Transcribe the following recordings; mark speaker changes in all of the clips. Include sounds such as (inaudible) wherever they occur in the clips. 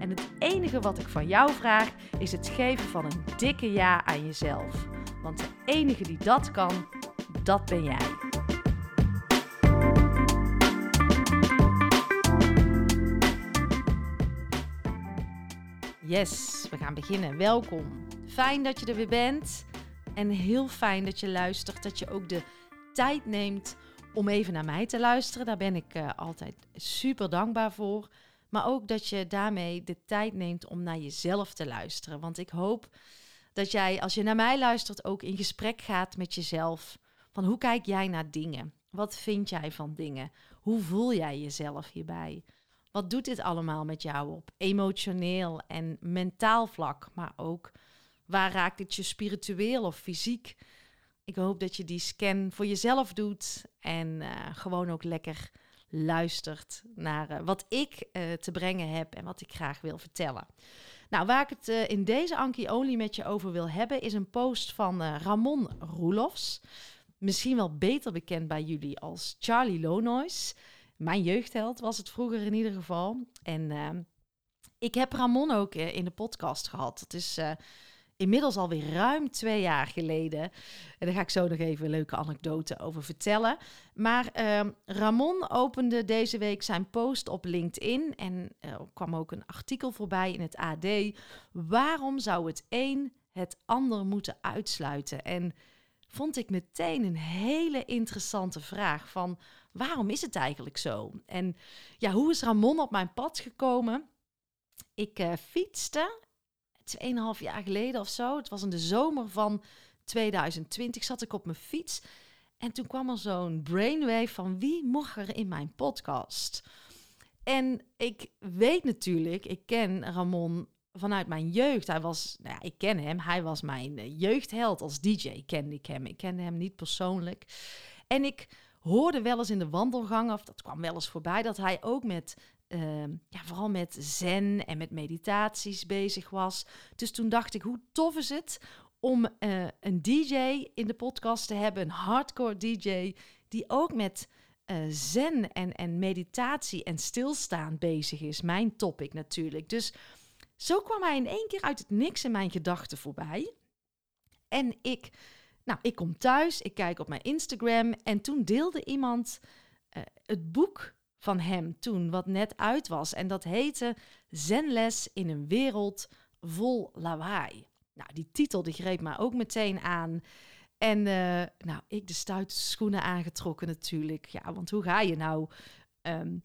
Speaker 1: En het enige wat ik van jou vraag is het geven van een dikke ja aan jezelf. Want de enige die dat kan, dat ben jij. Yes, we gaan beginnen. Welkom. Fijn dat je er weer bent. En heel fijn dat je luistert. Dat je ook de tijd neemt om even naar mij te luisteren. Daar ben ik uh, altijd super dankbaar voor. Maar ook dat je daarmee de tijd neemt om naar jezelf te luisteren. Want ik hoop dat jij, als je naar mij luistert, ook in gesprek gaat met jezelf. Van hoe kijk jij naar dingen? Wat vind jij van dingen? Hoe voel jij jezelf hierbij? Wat doet dit allemaal met jou op emotioneel en mentaal vlak, maar ook waar raakt het je spiritueel of fysiek? Ik hoop dat je die scan voor jezelf doet en uh, gewoon ook lekker luistert naar uh, wat ik uh, te brengen heb en wat ik graag wil vertellen. Nou, waar ik het uh, in deze Anki Only met je over wil hebben, is een post van Ramon Roelofs. Misschien wel beter bekend bij jullie als Charlie Lonois. Mijn jeugdheld was het vroeger in ieder geval. En ehm, ik heb Ramon ook in de podcast gehad. Dat is inmiddels alweer ruim twee jaar geleden. En daar ga ik zo nog even een leuke anekdote over vertellen. Maar uh, Ramon opende deze week zijn post op LinkedIn en er kwam ook een artikel voorbij in het AD. Waarom zou het een het ander moeten uitsluiten? En vond ik meteen een hele interessante vraag van waarom is het eigenlijk zo? En ja, hoe is Ramon op mijn pad gekomen? Ik uh, fietste 2,5 jaar geleden of zo. Het was in de zomer van 2020. Zat ik op mijn fiets. En toen kwam er zo'n brainwave van wie mocht er in mijn podcast? En ik weet natuurlijk, ik ken Ramon vanuit mijn jeugd. Hij was, nou ja, ik ken hem. Hij was mijn eh, jeugdheld als DJ. Kende ik hem. Ik kende hem niet persoonlijk. En ik hoorde wel eens in de wandelgang, of dat kwam wel eens voorbij, dat hij ook met Ehm, ja, vooral met zen en met meditaties bezig was. Dus toen dacht ik, hoe tof is het om uh, een DJ in de podcast te hebben, een hardcore DJ, die ook met uh, zen en, en meditatie en stilstaan bezig is. Mijn topic natuurlijk. Dus zo kwam hij in één keer uit het niks in mijn gedachten voorbij. En ik, nou, ik kom thuis, ik kijk op mijn Instagram en toen deelde iemand uh, het boek van hem toen, wat net uit was. En dat heette Zenles in een wereld vol lawaai. Nou, die titel die greep me ook meteen aan. En uh, nou, ik de stoute schoenen aangetrokken natuurlijk. Ja, want hoe ga je nou um,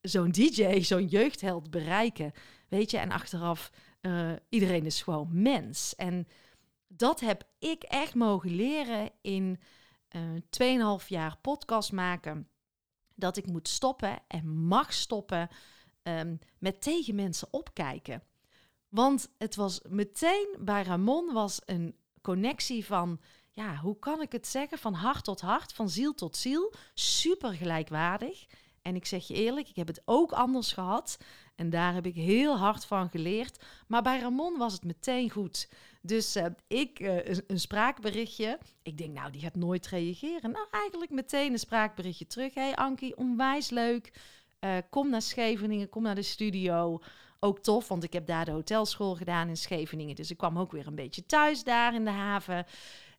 Speaker 1: zo'n DJ, zo'n jeugdheld bereiken? Weet je, en achteraf, uh, iedereen is gewoon mens. En dat heb ik echt mogen leren in uh, 2,5 jaar podcast maken dat ik moet stoppen en mag stoppen um, met tegen mensen opkijken. Want het was meteen bij Ramon was een connectie van, ja, hoe kan ik het zeggen, van hart tot hart, van ziel tot ziel, super gelijkwaardig. En ik zeg je eerlijk, ik heb het ook anders gehad. En daar heb ik heel hard van geleerd. Maar bij Ramon was het meteen goed. Dus uh, ik uh, een, spraakberichtje. Ik denk, nou, die gaat nooit reageren. Nou, eigenlijk meteen een spraakberichtje terug. Hé, hey, onwijs leuk. Uh, kom naar Scheveningen, kom naar de studio. Ook tof, want ik heb daar de hotelschool gedaan in Scheveningen. Dus ik kwam ook weer een beetje thuis daar in de haven.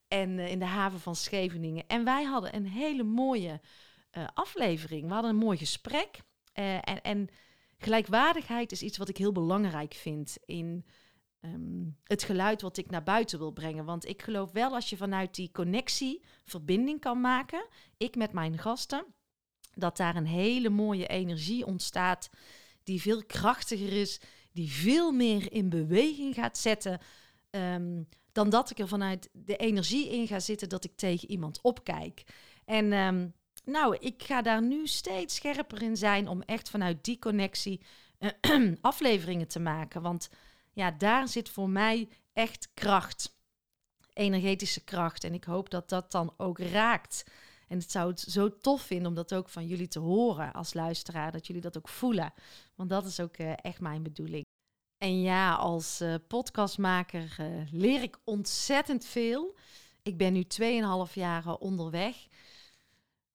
Speaker 1: En in de haven van Scheveningen. En wij hadden een hele mooie aflevering. We hadden een mooi gesprek. en, en gelijkwaardigheid is iets wat ik heel belangrijk vind in ehm, het geluid wat ik naar buiten wil brengen. Want ik geloof wel als je vanuit die connectie verbinding kan maken, ik met mijn gasten, dat daar een hele mooie energie ontstaat die veel krachtiger is, die veel meer in beweging gaat zetten. Ehm, dan dat ik er vanuit de energie in ga zitten dat ik tegen iemand opkijk. En ehm, nou, ik ga daar nu steeds scherper in zijn om echt vanuit die connectie uh, (clears throat) afleveringen te maken. Want ja, daar zit voor mij echt kracht, energetische kracht. En ik hoop dat dat dan ook raakt. En het zou het zo tof vinden om dat ook van jullie te horen als luisteraar, dat jullie dat ook voelen. Want dat is ook uh, echt mijn bedoeling. En ja, als uh, podcastmaker leer ik ontzettend veel. Ik ben nu 2,5 jaar onderweg.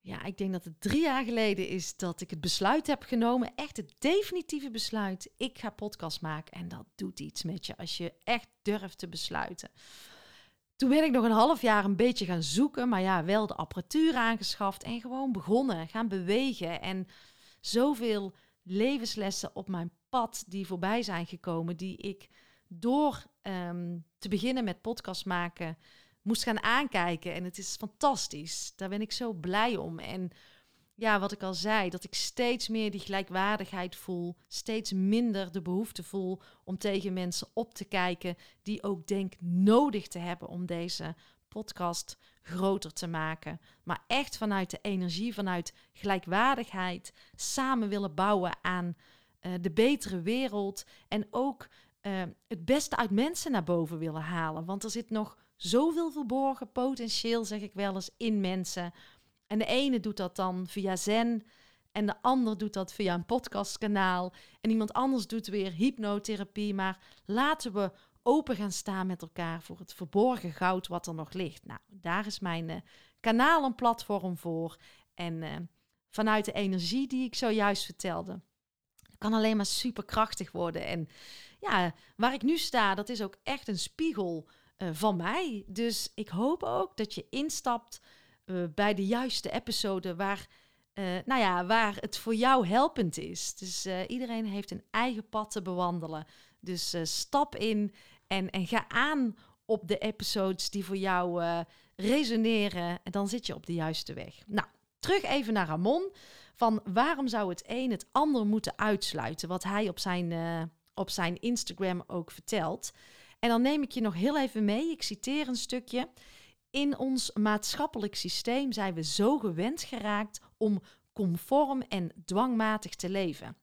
Speaker 1: Ja, ik denk dat het drie jaar geleden is dat ik het besluit heb genomen. Echt het definitieve besluit. Ik ga podcast maken. En dat doet iets met je als je echt durft te besluiten. Toen ben ik nog een half jaar een beetje gaan zoeken. Maar ja, wel de apparatuur aangeschaft. En gewoon begonnen. Gaan bewegen. En zoveel levenslessen op mijn pad die voorbij zijn gekomen. Die ik door um, te beginnen met podcast maken moest gaan aankijken. En het is fantastisch. Daar ben ik zo blij om. En ja, wat ik al zei, dat ik steeds meer die gelijkwaardigheid voel. Steeds minder de behoefte voel om tegen mensen op te kijken. Die ook denk nodig te hebben om deze podcast groter te maken. Maar echt vanuit de energie, vanuit gelijkwaardigheid. Samen willen bouwen aan uh, de betere wereld. En ook uh, het beste uit mensen naar boven willen halen. Want er zit nog zoveel verborgen potentieel, zeg ik wel eens, in mensen. En de ene doet dat dan via Zen. En de ander doet dat via een podcastkanaal. En iemand anders doet weer hypnotherapie. Maar laten we open gaan staan met elkaar voor het verborgen goud wat er nog ligt. Nou, daar is mijn uh, kanaal een platform voor. En uh, vanuit de energie die ik zojuist vertelde, kan alleen maar superkrachtig worden. En ja, waar ik nu sta, dat is ook echt een spiegel uh, van mij. Dus ik hoop ook dat je instapt uh, bij de juiste episode waar, uh, nou ja, waar het voor jou helpend is. Dus iedereen heeft een eigen pad te bewandelen. Dus stap in en, en ga aan op de episodes die voor jou resoneren. En dan zit je op de juiste weg. Nou, terug even naar Ramon. Van waarom zou het een het ander moeten uitsluiten? Wat hij op zijn, op zijn Instagram ook vertelt. En dan neem ik je nog heel even mee. Ik citeer een stukje. In ons maatschappelijk systeem zijn we zo gewend geraakt om conform en dwangmatig te leven.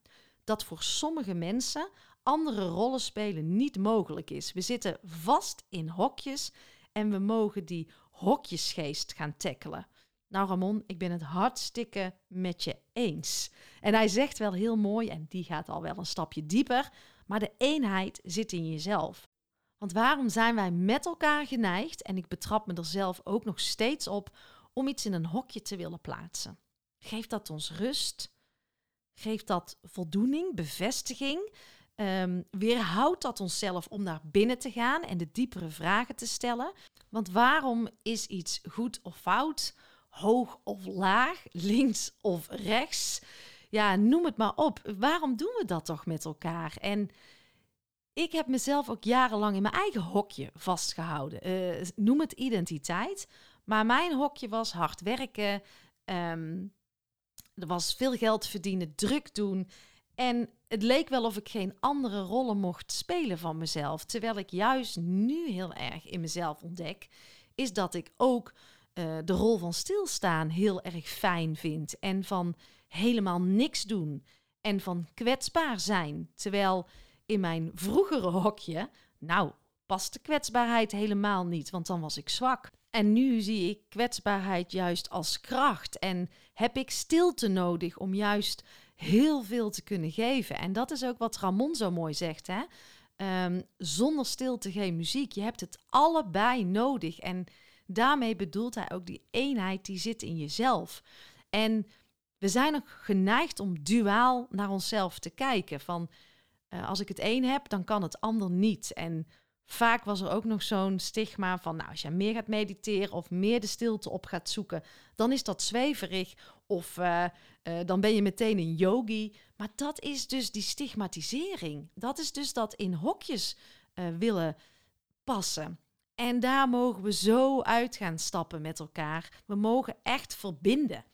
Speaker 1: Dat voor sommige mensen andere rollen spelen niet mogelijk is. We zitten vast in hokjes en we mogen die hokjesgeest gaan tackelen. Nou Ramon, ik ben het hartstikke met je eens. En hij zegt wel heel mooi, en die gaat al wel een stapje dieper, maar de eenheid zit in jezelf. Want waarom zijn wij met elkaar geneigd, en ik betrap me er zelf ook nog steeds op, om iets in een hokje te willen plaatsen? Geeft dat ons rust? Geeft dat voldoening, bevestiging? Um, weerhoudt dat onszelf om naar binnen te gaan en de diepere vragen te stellen? Want waarom is iets goed of fout, hoog of laag, links of rechts? Ja, noem het maar op. Waarom doen we dat toch met elkaar? En ik heb mezelf ook jarenlang in mijn eigen hokje vastgehouden. Uh, noem het identiteit. Maar mijn hokje was hard werken. Um, er was veel geld verdienen, druk doen. En het leek wel of ik geen andere rollen mocht spelen van mezelf. Terwijl ik juist nu heel erg in mezelf ontdek, is dat ik ook uh, de rol van stilstaan heel erg fijn vind. En van helemaal niks doen. En van kwetsbaar zijn. Terwijl in mijn vroegere hokje, nou, past de kwetsbaarheid helemaal niet, want dan was ik zwak. En nu zie ik kwetsbaarheid juist als kracht en heb ik stilte nodig om juist heel veel te kunnen geven. En dat is ook wat Ramon zo mooi zegt, hè? Um, zonder stilte geen muziek. Je hebt het allebei nodig. En daarmee bedoelt hij ook die eenheid die zit in jezelf. En we zijn ook geneigd om duaal naar onszelf te kijken. Van uh, als ik het een heb, dan kan het ander niet. En vaak was er ook nog zo'n stigma van, nou, als je meer gaat mediteren of meer de stilte op gaat zoeken, dan is dat zweverig of uh, uh, dan ben je meteen een yogi. Maar dat is dus die stigmatisering. Dat is dus dat in hokjes willen passen. En daar mogen we zo uit gaan stappen met elkaar. We mogen echt verbinden.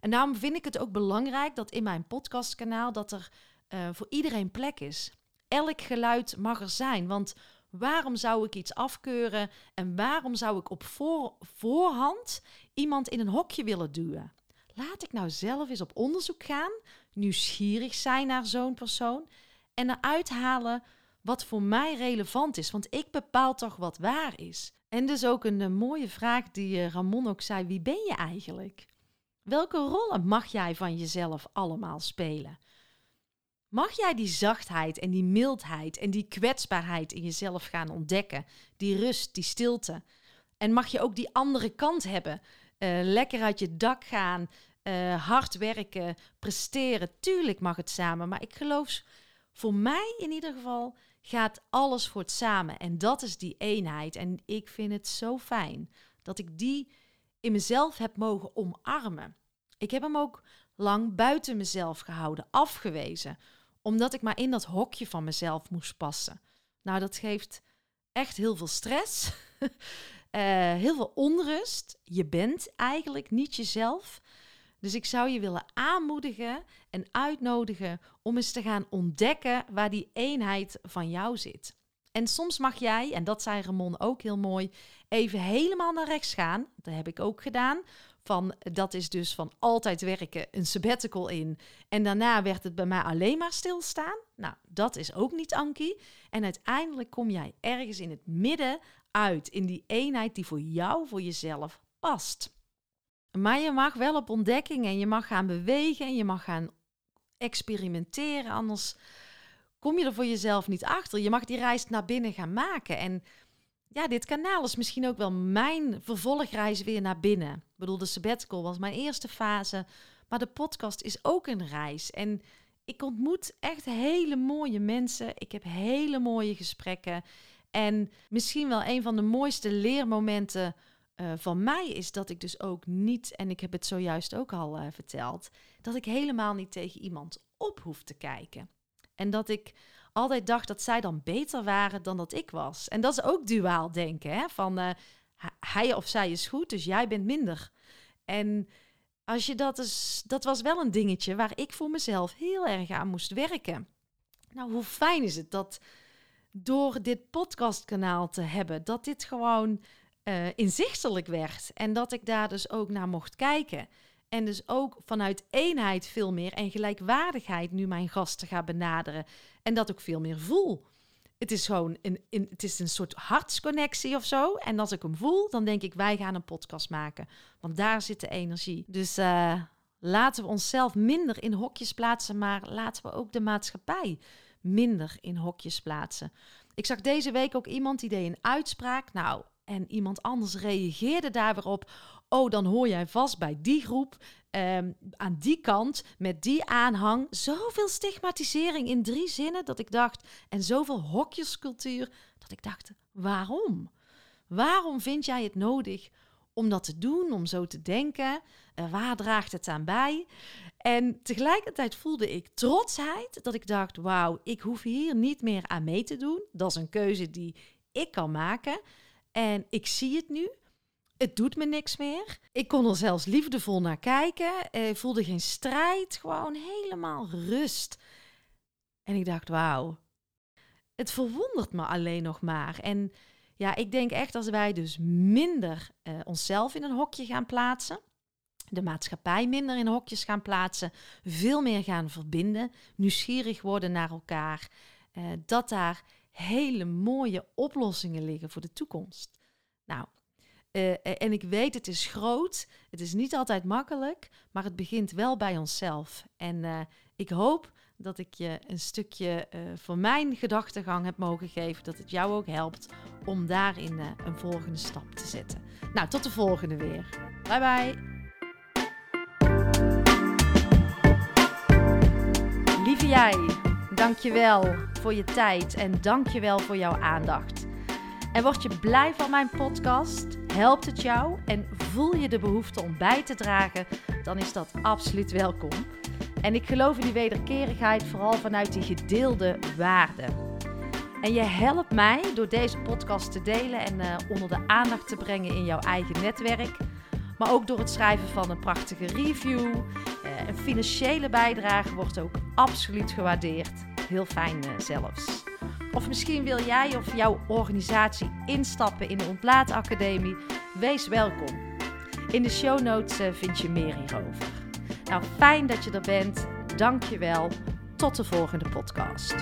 Speaker 1: En daarom vind ik het ook belangrijk dat in mijn podcastkanaal dat er uh, voor iedereen plek is. Elk geluid mag er zijn, want waarom zou ik iets afkeuren en waarom zou ik op voor, voorhand iemand in een hokje willen duwen? Laat ik nou zelf eens op onderzoek gaan, nieuwsgierig zijn naar zo'n persoon en eruit halen wat voor mij relevant is, want ik bepaal toch wat waar is. En dus ook een, mooie vraag die uh, Ramon ook zei: wie ben je eigenlijk? Welke rollen mag jij van jezelf allemaal spelen? Mag jij die zachtheid en die mildheid en die kwetsbaarheid in jezelf gaan ontdekken? Die rust, die stilte. En mag je ook die andere kant hebben? Uh, lekker uit je dak gaan, uh, hard werken, presteren. Tuurlijk mag het samen, maar ik geloof, voor mij in ieder geval, gaat alles voor het samen. En dat is die eenheid. En ik vind het zo fijn dat ik die in mezelf heb mogen omarmen. Ik heb hem ook lang buiten mezelf gehouden, afgewezen, omdat ik maar in dat hokje van mezelf moest passen. Nou, dat geeft echt heel veel stress, uh, (laughs) heel veel onrust. Je bent eigenlijk niet jezelf. Dus ik zou je willen aanmoedigen en uitnodigen om eens te gaan ontdekken waar die eenheid van jou zit. En soms mag jij, en dat zei Ramon ook heel mooi, even helemaal naar rechts gaan. Dat heb ik ook gedaan. Van, dat is dus van altijd werken, een sabbatical in. En daarna werd het bij mij alleen maar stilstaan. Nou, dat is ook niet Ankie. En uiteindelijk kom jij ergens in het midden uit, in die eenheid die voor jou, voor jezelf past. Maar je mag wel op ontdekking en je mag gaan bewegen en je mag gaan experimenteren. Anders kom je er voor jezelf niet achter. Je mag die reis naar binnen gaan maken. En ja, dit kanaal is misschien ook wel mijn vervolgreis weer naar binnen. Ik bedoel, de sabbatical was mijn eerste fase. Maar de podcast is ook een reis. En ik ontmoet echt hele mooie mensen. Ik heb hele mooie gesprekken. En misschien wel een van de mooiste leermomenten uh, van mij is dat ik dus ook niet, en ik heb het zojuist ook al uh, verteld, dat ik helemaal niet tegen iemand op hoef te kijken. En dat ik altijd dacht dat zij dan beter waren dan dat ik was. En dat is ook duaal denken, hè? van uh, hij of zij is goed, dus jij bent minder. En als je dat is, dat was wel een dingetje waar ik voor mezelf heel erg aan moest werken. Nou, hoe fijn is het dat door dit podcastkanaal te hebben, dat dit gewoon uh, inzichtelijk werd. En dat ik daar dus ook naar mocht kijken. En dus ook vanuit eenheid veel meer en gelijkwaardigheid nu mijn gasten ga benaderen. En dat ook veel meer voel. Het is gewoon een, het is een soort hartsconnectie of zo. En als ik hem voel, dan denk ik, wij gaan een podcast maken. Want daar zit de energie. Dus uh, laten we onszelf minder in hokjes plaatsen, maar laten we ook de maatschappij minder in hokjes plaatsen. Ik zag deze week ook iemand die deed een uitspraak. Nou, en iemand anders reageerde daar weer op. Oh, dan hoor jij vast bij die groep, um, aan die kant, met die aanhang. Zoveel stigmatisering in drie zinnen dat ik dacht, en zoveel hokjescultuur, dat ik dacht, waarom? Waarom vind jij het nodig om dat te doen, om zo te denken? Uh, waar draagt het aan bij? En tegelijkertijd voelde ik trotsheid, dat ik dacht, wauw, ik hoef hier niet meer aan mee te doen. Dat is een keuze die ik kan maken. En ik zie het nu. Het doet me niks meer. Ik kon er zelfs liefdevol naar kijken. Ik voelde geen strijd, gewoon helemaal rust. En ik dacht, wauw. Het verwondert me alleen nog maar. En ja, ik denk echt als wij dus minder uh, onszelf in een hokje gaan plaatsen, de maatschappij minder in hokjes gaan plaatsen, veel meer gaan verbinden, nieuwsgierig worden naar elkaar, uh, dat daar hele mooie oplossingen liggen voor de toekomst. Nou, uh, en ik weet, het is groot, het is niet altijd makkelijk, maar het begint wel bij onszelf. En uh, ik hoop dat ik je een stukje uh, voor mijn gedachtegang heb mogen geven, dat het jou ook helpt om daarin een volgende stap te zetten. Nou, tot de volgende weer. Bye bye. Lieve jij, dankjewel voor je tijd en dankjewel voor jouw aandacht. En word je blij van mijn podcast? Helpt het jou en voel je de behoefte om bij te dragen? Dan is dat absoluut welkom. En ik geloof in die wederkerigheid vooral vanuit die gedeelde waarden. En je helpt mij door deze podcast te delen en uh, onder de aandacht te brengen in jouw eigen netwerk. Maar ook door het schrijven van een prachtige review. Uh, een financiële bijdrage wordt ook absoluut gewaardeerd. Heel fijn uh, zelfs. Of misschien wil jij of jouw organisatie instappen in de Ontlaatacademie. Wees welkom. In de show notes vind je meer hierover. Nou, fijn dat je er bent. Dank je wel. Tot de volgende podcast.